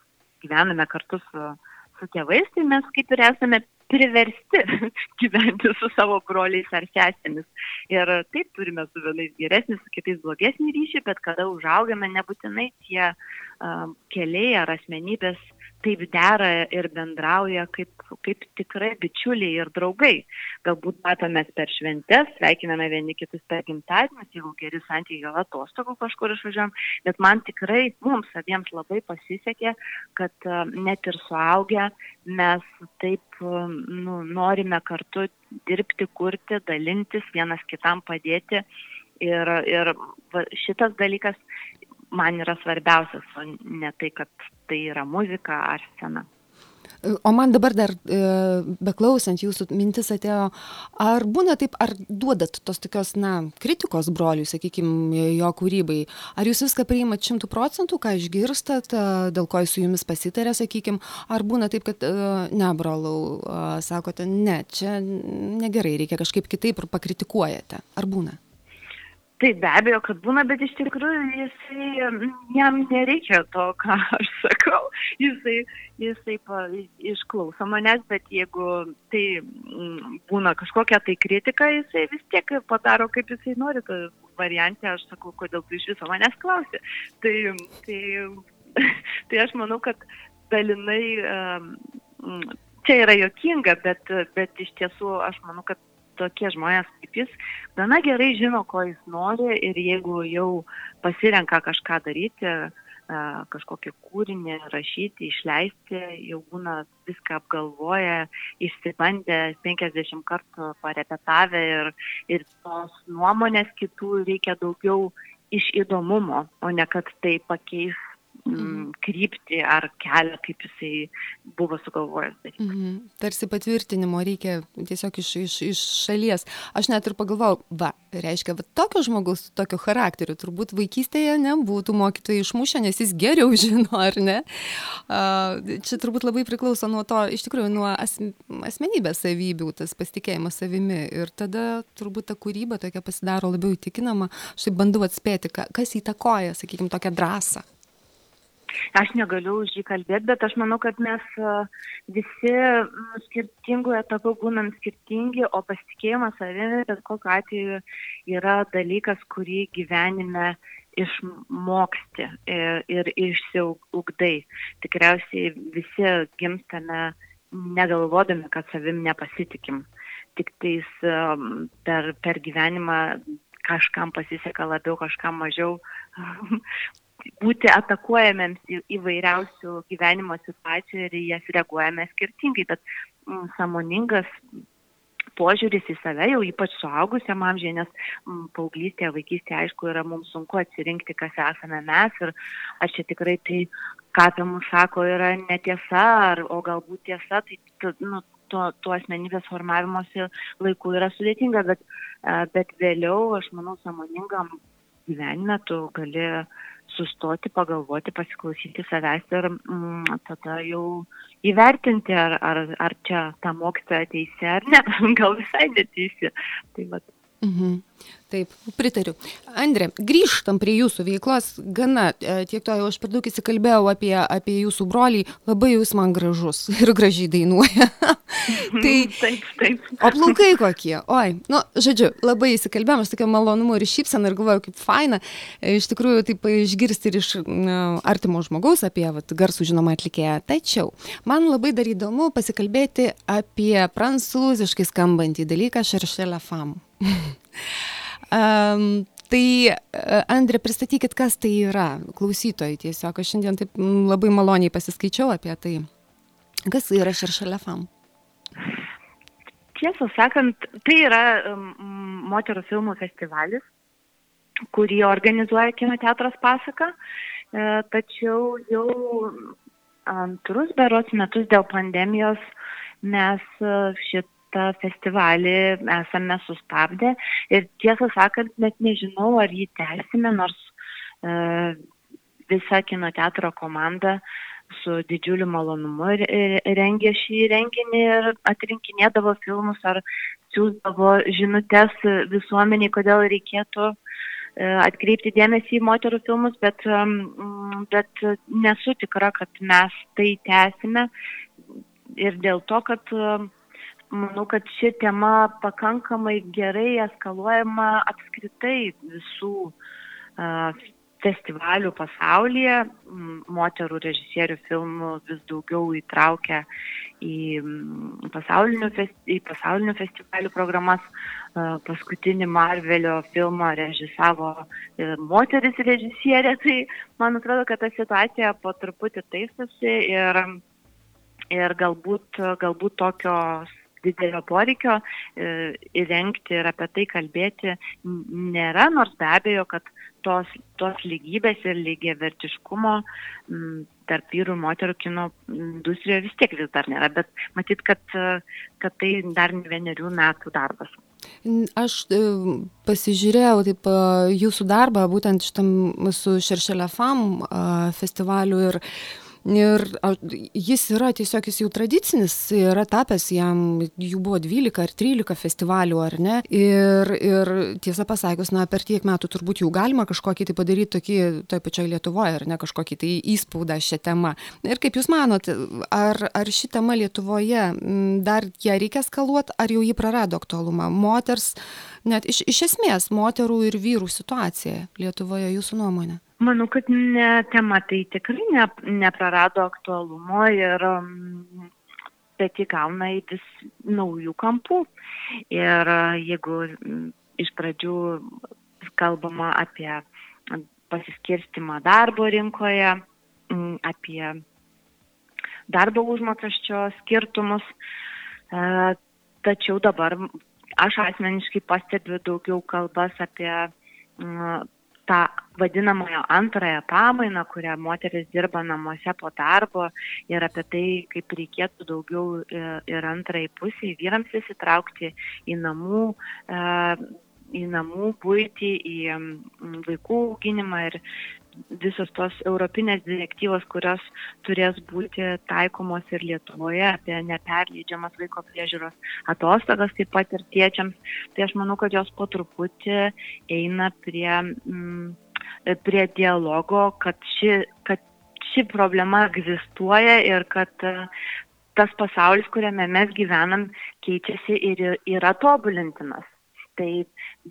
gyvename kartu su, su tėvais, tai mes kaip ir esame priversti (laughs) gyventi su savo broliais ar sesėmis. Ir taip turime su vienais geresnį, su kitais blogesnį ryšį, bet kada užaugame, nebūtinai tie uh, keliai ar asmenybės taip dera ir bendrauja kaip, kaip tikrai bičiuliai ir draugai. Galbūt matomės per šventes, sveikiname vieni kitus per gimtadienius, jeigu geri santykiai gal atostogų kažkur išvažiuojam, bet man tikrai mums abiems labai pasisekė, kad net ir suaugę mes taip nu, norime kartu dirbti, kurti, dalintis, vienas kitam padėti. Ir, ir šitas dalykas man yra svarbiausias, o ne tai, kad tai yra muzika ar scena. O man dabar dar e, beklausant jūsų mintis atėjo, ar būna taip, ar duodat tos tokios, na, kritikos broliui, sakykime, jo kūrybai, ar jūs viską priimat šimtų procentų, ką išgirstat, e, dėl ko jis su jumis pasitarė, sakykime, ar būna taip, kad, e, ne, brolau, sakote, ne, čia negerai, reikia kažkaip kitaip ir pakritikuojate, ar būna? Taip, be abejo, kad būna, bet iš tikrųjų jisai, jam nereikia to, ką aš sakau, jisai, jisai pa, išklauso manęs, bet jeigu tai m, būna kažkokia tai kritika, jisai vis tiek padaro, kaip jisai nori, tai variantė, aš sakau, kodėl tu iš viso manęs klausi. Tai, tai, (laughs) tai aš manau, kad dalinai um, čia yra jokinga, bet, bet iš tiesų aš manau, kad tokie žmonės kaip jis gana gerai žino, ko jis nori ir jeigu jau pasirenka kažką daryti, kažkokį kūrinį rašyti, išleisti, jau būna viską apgalvoję, išsibandę 50 kartų parepetavę ir, ir tos nuomonės kitų reikia daugiau iš įdomumo, o ne kad tai pakeis kryptį ar kelią, kaip jisai buvo sugalvojęs. Mhm. Tarsi patvirtinimo reikia tiesiog iš, iš, iš šalies. Aš net ir pagalvojau, va, reiškia, va, tokio žmogaus, tokio charakterio turbūt vaikystėje nebūtų mokytojai išmušę, nes jis geriau (laughs) žino, ar ne. Čia turbūt labai priklauso nuo to, iš tikrųjų, nuo as, asmenybės savybių, tas pasitikėjimas savimi. Ir tada turbūt ta kūryba tokia pasidaro labiau įtikinama. Aš taip bandau atspėti, kas įtakoja, sakykime, tokią drąsą. Aš negaliu už jį kalbėti, bet aš manau, kad mes visi skirtingų etapų būnam skirtingi, o pasitikėjimas savimi bet kokiu atveju yra dalykas, kurį gyvenime išmoksti ir, ir išsiugdai. Tikriausiai visi gimstame negalvodami, kad savim nepasitikim. Tik tais per, per gyvenimą kažkam pasiseka labiau, kažkam mažiau būti atakuojamiems įvairiausių gyvenimo situacijų ir į jas reaguojame skirtingai, bet mm, samoningas požiūris į save, jau ypač suaugusiam amžiai, nes mm, paauglystėje, vaikystėje, aišku, yra mums sunku atsirinkti, kas esame mes ir ar čia tikrai tai, ką apie mus sako, yra netiesa, ar, o galbūt tiesa, tai nu, tuo, tuo asmenybės formavimosi laiku yra sudėtinga, bet, bet vėliau, aš manau, samoningam gyvenime tu gali sustoti, pagalvoti, pasiklausyti savęs ir mm, tada jau įvertinti, ar, ar, ar čia ta mokytoja teisė ar ne, (laughs) gal visai neteisė. Tai vat. Mhm. Taip, pritariu. Andrė, grįžtam prie jūsų veiklos. Gana, e, tiek to jau aš per daug įsikalbėjau apie, apie jūsų brolį. Labai jūs man gražus (laughs) ir gražiai dainuoja. tai, taip, taip. O plaukai kokie? Oi, nu, žodžiu, labai įsikalbėjom, aš tokia malonumu ir šypsena ir galvoju, kaip faina. E, iš tikrųjų, taip išgirsti ir iš na, artimo žmogaus apie vat, garsų žinomą atlikėją. Tačiau man labai dar įdomu pasikalbėti apie prancūziškai skambantį dalyką Šeršelę Fam. Um, tai, Andrė, pristatykit, kas tai yra, klausytojai tiesiog, aš šiandien taip labai maloniai pasiskaičiau apie tai. Kas yra Šeršalefam? Tiesą sakant, tai yra moterų filmų festivalis, kurį organizuoja kino teatras pasaka. E, tačiau jau antrus berots metus dėl pandemijos mes e, šitą festivalį esame sustabdę. Ir tiesą sakant, net nežinau, ar jį tęsime, nors e, visa kino teatro komanda su didžiuliu malonumu rengė šį renginį ir atrinkinėdavo filmus ar siūsdavo žinutės visuomeniai, kodėl reikėtų E, atkreipti dėmesį į moterų filmus, bet, bet nesu tikra, kad mes tai tęsime. Ir dėl to, kad manau, kad ši tema pakankamai gerai eskaluojama apskritai visų festivalių pasaulyje. Moterų režisierių filmų vis daugiau įtraukia į pasaulinių, festi, į pasaulinių festivalių programas. Paskutinį Marvelio filmą režisavo e, moteris režisierė, (laughs) tai man atrodo, kad ta situacija po truputį taisosi ir, ir galbūt, galbūt tokios didelio poreikio e, įrengti ir apie tai kalbėti nėra, nors be abejo, kad tos, tos lygybės ir lygiai vertiškumo tarp vyrų ir moterų kino industrijoje vis tiek vis dar nėra, bet matyt, kad, kad tai dar ne vienerių metų darbas. Aš e, pasižiūrėjau taip jūsų darbą būtent šitam su Šeršelė FAM festivaliu ir Ir jis yra tiesiog, jis jau tradicinis, yra tapęs jam, jų buvo 12 ar 13 festivalių, ar ne? Ir, ir tiesą pasakius, na, per tiek metų turbūt jau galima kažkokį tai padaryti tokį, toj pačioj Lietuvoje, ar ne, kažkokį tai įspaudą šią temą. Ir kaip Jūs manot, ar, ar ši tema Lietuvoje dar ją reikia skaluoti, ar jau jį prarado aktualumą? Moters, net iš, iš esmės, moterų ir vyrų situacija Lietuvoje, jūsų nuomonė? Manau, kad ne, tema tai tikrai ne, neprarado aktualumo ir um, bet įgauna į vis naujų kampų. Ir jeigu mm, iš pradžių kalbama apie pasiskirstimą darbo rinkoje, mm, apie darbo užmokesčio skirtumus, uh, tačiau dabar aš asmeniškai pastebiu daugiau kalbas apie mm, tą vadinamąją antrąją pamainą, kurią moteris dirba namuose po darbo ir apie tai, kaip reikėtų daugiau e, ir antrai pusiai vyrams įsitraukti į namų e, į namų būtį, į vaikų auginimą ir visos tos europinės direktyvos, kurios turės būti taikomos ir Lietuvoje apie neperleidžiamas vaiko priežiūros atostogas, taip pat ir tiečiams. Tai aš manau, kad jos po truputį eina prie, mm, prie dialogo, kad ši, kad ši problema egzistuoja ir kad tas pasaulis, kuriame mes gyvenam, keičiasi ir yra tobulintinas. Tai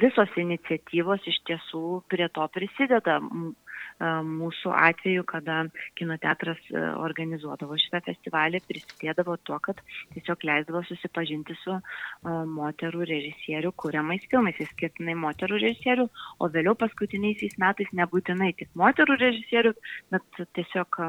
visos iniciatyvos iš tiesų prie to prisideda. Mūsų atveju, kada kino teatras e, organizuodavo šitą festivalį, prisidėdavo tuo, kad tiesiog leisdavo susipažinti su moterų režisierių kūriamais filmais, įskirtinai moterų režisierių, o vėliau paskutiniaisiais metais nebūtinai tik moterų režisierių, bet tiesiog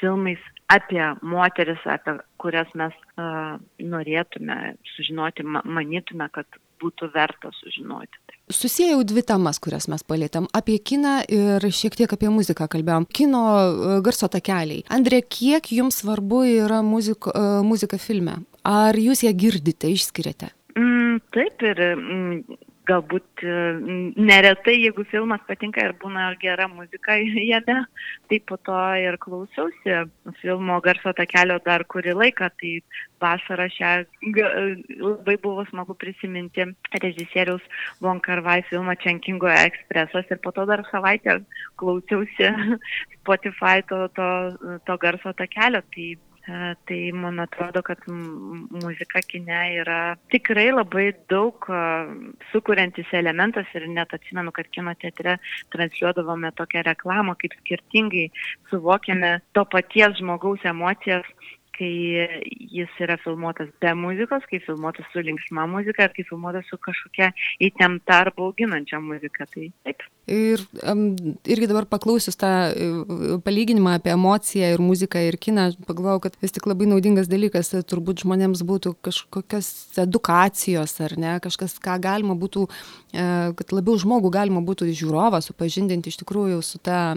filmais apie moteris, apie kurias mes uh, norėtume sužinoti, ma manytume, kad būtų verta sužinoti. Susijau dvi temas, kurias mes palėtėm. Apie kiną ir šiek tiek apie muziką kalbėjom. Kino e, garso takeliai. Andrė, kiek jums svarbu yra muzika, e, muzika filme? Ar jūs ją girdite, išskiriate? Mm, taip ir mm, galbūt e, neretai, jeigu filmas patinka ir būna gera muzika jame, tai po to ir klausiausi filmo garso takelio dar kurį laiką, tai vasarą šią labai buvo smagu prisiminti režisieriaus Von Karvai filmą Čenkingo ekspresas ir po to dar savaitę klausiausi (laughs) Spotify to, to, to garso takelio. Tai tai man atrodo, kad muzika kine yra tikrai labai daug e, sukuriantis elementas ir net atsimenu, kad kino teatre transliuodavome tokią reklamą, kaip skirtingai suvokiame to paties žmogaus emocijas kai jis yra filmuotas be muzikos, kai filmuotas su linksma muzika ir kai filmuotas su kažkokia įtempta ar bauginančia muzika. Tai taip. Ir um, irgi dabar paklausius tą uh, palyginimą apie emociją ir muziką ir kiną, pagalvojau, kad vis tik labai naudingas dalykas turbūt žmonėms būtų kažkokios edukacijos ar ne, kažkas, ką galima būtų, uh, kad labiau žmogų galima būtų žiūrovą supažindinti iš tikrųjų su ta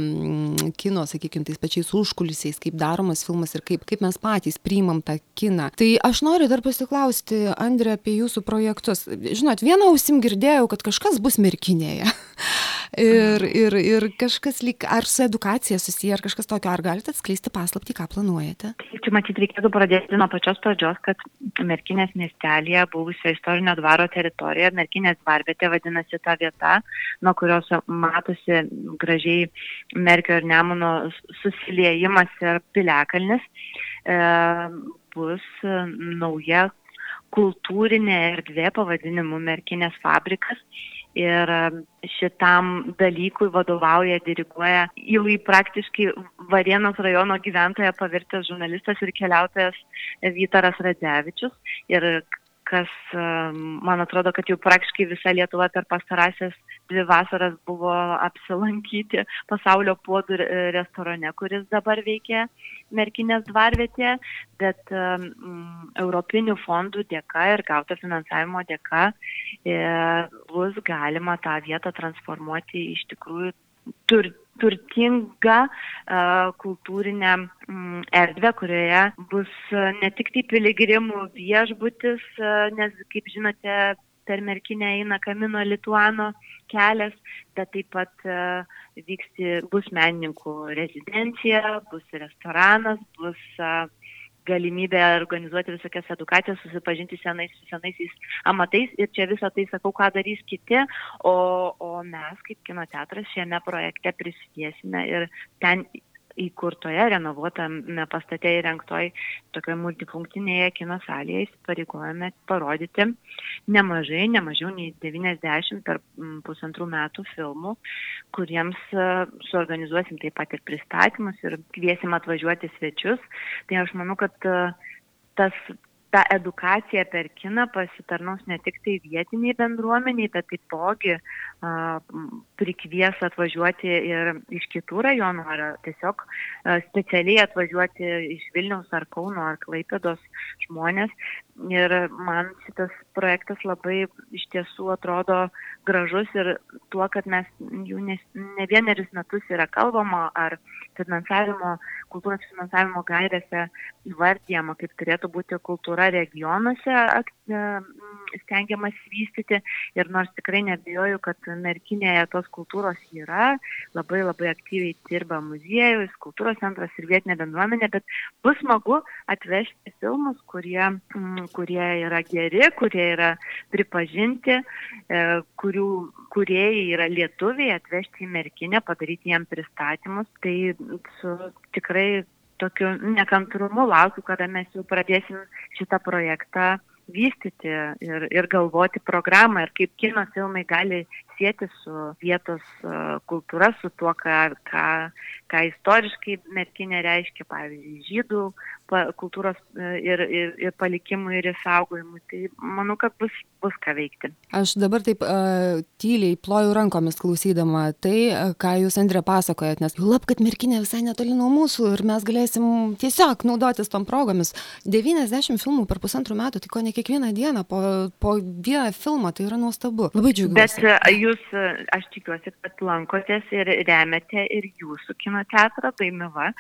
kino, sakykime, tais pačiais užkulisiais, kaip daromas filmas ir kaip, kaip mes patys priimam tą kiną. Tai aš noriu dar pasiklausti, Andrė, apie jūsų projektus. Žinot, vieną ausim girdėjau, kad kažkas bus merkinėje. (laughs) ir, ir, ir kažkas lyg, ar su edukacija susiję, ar kažkas tokio, ar galite atskleisti paslapti, ką planuojate? Čia matyt reikėtų pradėti nuo pačios pradžios, kad Merkinės miestelėje, buvusio istorinio dvaro teritorijoje, Merkinės dvarvietė vadinasi ta vieta, nuo kurios matosi gražiai Merkio ir Nemuno susiliejimas ir piliakalnis, bus nauja kultūrinė erdvė pavadinimu Merkinės fabrikas ir šitam dalykui vadovauja, diriguoja jau į praktiškai Varėnos rajono gyventoją pavirtęs žurnalistas ir keliautojas Vytaras Radzevičius. Ir kas, man atrodo, kad jau praktiškai visa Lietuva per pastarąsias dvi vasaras buvo apsilankyti pasaulio puodų restorane, kuris dabar veikia Merkinės dvarvietė, bet um, europinių fondų dėka ir gauto finansavimo dėka e, bus galima tą vietą transformuoti iš tikrųjų tur, turtingą uh, kultūrinę um, erdvę, kurioje bus uh, ne tik tai piligrimų viešbutis, uh, nes, kaip žinote, per Merkinę eina Kamino Lituano kelias, bet taip pat uh, vyksti, bus menininkų rezidencija, bus restoranas, bus uh, galimybė organizuoti visokias edukacijas, susipažinti senais, senaisiais amatais. Ir čia visą tai sakau, ką darys kiti, o, o mes kaip kino teatras šiame projekte prisidėsime ir ten įkurtoje, renovuotame pastate įrengtoj tokioje multifunkcinėje kino salėje įsipareigojame parodyti nemažai, nemažiau nei 90 per pusantrų metų filmų, kuriems e, suorganizuosim taip pat ir pristatymus ir kviesim atvažiuoti svečius. Tai aš manau, kad e, tas ta edukacija per kiną pasitarnaus ne tik tai vietiniai bendruomeniai, bet taipogi prikvies atvažiuoti ir iš kitų rajonų, ar tiesiog specialiai atvažiuoti iš Vilniaus ar Kauno ar Klaipėdos žmonės. Ir man šitas projektas labai iš tiesų atrodo gražus ir tuo, kad mes jau ne, ne vienerius metus yra kalbama ar finansavimo, kultūros finansavimo gairėse įvardyjama, kaip turėtų būti kultūra regionuose stengiamas vystyti. Ir nors tikrai nebijoju, kad merkinėje tos kultūros yra, labai labai aktyviai dirba muziejus, kultūros centras ir vietinė bendruomenė, bet bus smagu atvežti filmus, kurie, mm, kurie yra geri, kurie yra pripažinti, e, kurių kuriejai yra lietuviai, atvežti į merkinę, padaryti jiem pristatymus. Tai su tikrai tokiu nekantrumu laukiu, kada mes jau pradėsim šitą projektą vystyti ir, ir galvoti programą ir kaip kino filmai gali sėti su vietos kultūra, su tuo, ką, ką, ką istoriškai merkinė reiškia, pavyzdžiui, žydų kultūros e, ir, ir, ir palikimui ir išsaugojimui. Tai manau, kad bus, bus ką veikti. Aš dabar taip uh, tyliai ploju rankomis klausydama tai, ką jūs Andrė pasakojat, nes jau lab, kad merkinė visai netoli nuo mūsų ir mes galėsim tiesiog naudotis tom progomis. 90 filmų per pusantrų metų, tai ko ne kiekvieną dieną po, po vieną filmą, tai yra nuostabu. Labai džiugu. Bet jūs, aš tikiuosi, kad lankotės ir remiate ir jūsų kino teatrą Daimiva,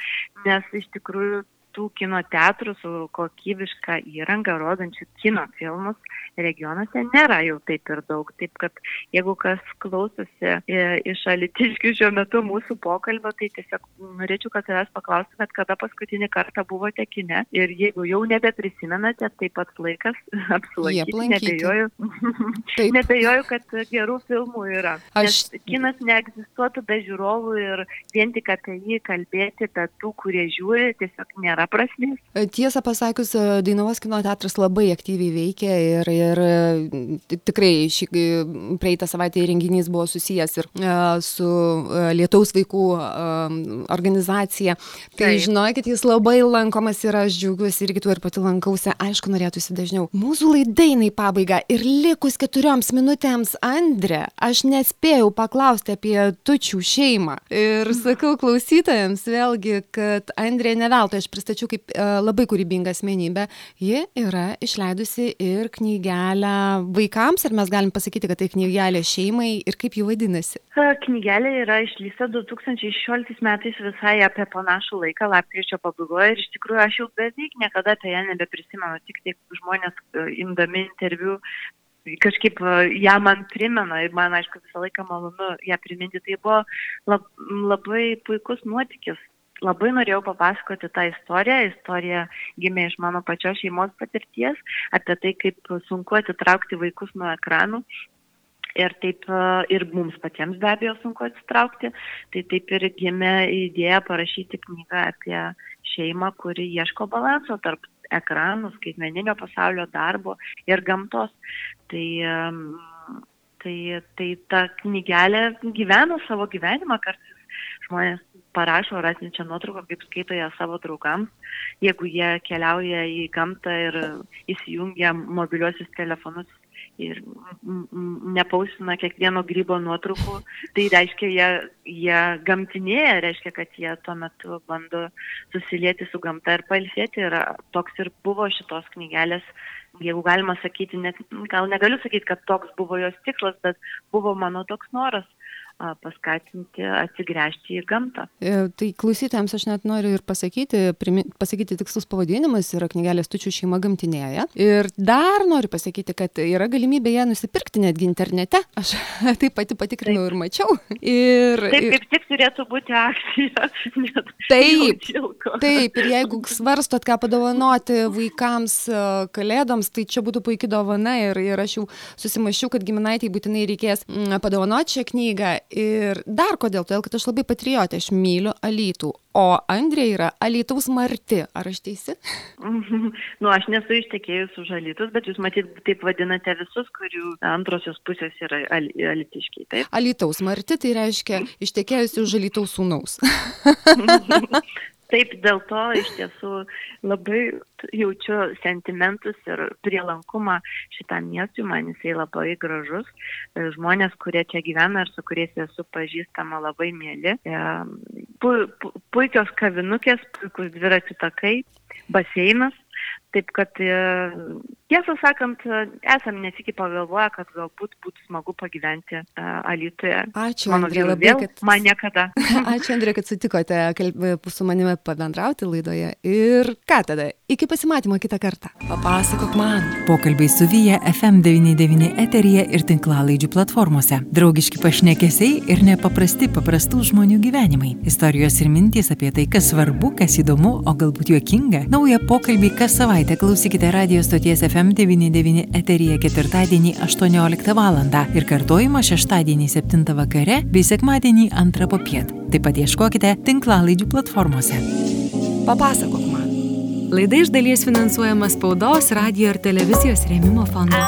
nes iš tikrųjų tų kino teatrų su kokybiška įranga rodančių kino filmus regionuose nėra jau taip ir daug. Taip kad jeigu kas klausosi e, iš alitiškių šiuo metu mūsų pokalbio, tai tiesiog norėčiau, kad savęs paklaustumėt, kada paskutinį kartą buvote kine ir jeigu jau nebeprisimenate, tai pats laikas (laughs) apsilankyti. Nebejoju, (laughs) nebejoju, kad gerų filmų yra. Aš... Nes kinas neegzistuotų be žiūrovų ir vien tik apie jį kalbėti, bet tų, kurie žiūri, tiesiog nėra nėra prasmės. Tiesą pasakius, Dainavos kino teatras labai aktyviai veikia ir, ir tikrai šį praeitą savaitę renginys buvo susijęs ir su Lietaus vaikų organizacija. Tai Taip. žinokit, jis labai lankomas ir aš džiaugiuosi irgi tuo ir pati lankausi. Aišku, norėtųsi dažniau. Mūsų laidainai pabaiga ir likus keturioms minutėms, Andre, aš nespėjau paklausti apie tučių šeimą. Ir sakau klausytojams vėlgi, kad Andrė neveltui aš pristačiau kaip uh, labai kūrybinga asmenybė. Ji yra išleidusi ir knygelę vaikams, ir mes galim pasakyti, kad tai knygelė šeimai ir kaip ji vadinasi. Knygelė yra išleista 2016 metais visai apie panašų laiką, lapkričio pabaigoje ir iš tikrųjų aš jau beveik niekada apie ją nebeprisimenu, tik tiek žmonės e, imdami interviu kažkaip e, ją man primena ir man, aišku, visą laiką malonu ją priminti. Tai buvo lab, labai puikus nuotykis. Labai norėjau papasakoti tą istoriją. Istorija gimė iš mano pačios šeimos patirties apie tai, kaip sunku atitraukti vaikus nuo ekranų. Ir taip e, ir mums patiems be abejo sunku atsitraukti. Tai taip ir gimė idėja parašyti knygą apie šeimą, kuri ieško balanso tarp ekranų, skaitmeninio pasaulio darbo ir gamtos. Tai, tai, tai ta knygelė gyvena savo gyvenimą, kartais žmonės parašo ar atnešia nuotrauką, kaip skaito ją savo draugams. Jeigu jie keliauja į gamtą ir įsijungia mobiliuosius telefonus ir nepausina kiekvieno grybo nuotraukų, tai reiškia, jie, jie gamtinėje, reiškia, kad jie tuo metu bando susilieti su gamta ir palsėti. Ir toks ir buvo šitos knygelės jeigu galima sakyti, net, gal negaliu sakyti, kad toks buvo jos tikslas, bet buvo mano toks noras paskatinti atsigręžti į gamtą. E, tai klausytėms aš net noriu ir pasakyti, primi, pasakyti tikslus pavadinimas yra knygelės Tučių šeima gamtinėje. Ir dar noriu pasakyti, kad yra galimybė ją nusipirkti netgi internete. Aš (laughs) taip pati patikrinau taip. ir mačiau. Ir, taip, kaip tik turėtų būti akcija. (laughs) Taip, taip, ir jeigu svarstot, ką padovanoti vaikams kalėdoms, tai čia būtų puikia dovana ir, ir aš jau susimašiau, kad giminaitiai būtinai reikės padovanoti šią knygą Ir dar kodėl? Todėl, kad aš labai patriotė, aš myliu Alytų, o Andrė yra Alytaus Marti. Ar aš teisi? (laughs) nu, aš nesu ištekėjus už Alytus, bet jūs matyt taip vadinate visus, kurių antrosios pusės yra al alitiškiai. Taip? Alytaus Marti tai reiškia ištekėjusi už Alytaus sūnaus. (laughs) Taip, dėl to iš tiesų labai jaučiu sentimentus ir prielankumą šitam miestui, man jisai labai gražus. Žmonės, kurie čia gyvena ir su kuriais esu pažįstama, labai mėly. E, pu, pu, puikios kavinukės, puikus dviračių takai, baseinas. Taip kad e, tiesą sakant, esam nesikį pagalvoję, kad galbūt būtų smagu pagyventi uh, Alytuje. Ačiū, Andrė, labai, vėl, kad... Man niekada. (laughs) Ačiū, Andrė, kad sutikote kalb... su manimi pabendrauti laidoje. Ir ką tada? Iki pasimatymo kitą kartą. Papasakok man. Pokalbiai su Vyja FM99 eteryje ir tinklalaidžių platformose. Draugiški pašnekesiai ir nepaprasti paprastų žmonių gyvenimai. Istorijos ir mintys apie tai, kas svarbu, kas įdomu, o galbūt juokinga. Naują pokalbį kas savaitę klausykite radio stoties FM99 eteryje ketvirtadienį 18 val. ir kartojimą šeštadienį 7 vakare bei sekmadienį 2 popiet. Taip pat ieškokite tinklalaidžių platformose. Papasakok man. Laida iš dalies finansuojama spaudos, radio ir televizijos rėmimo fondo.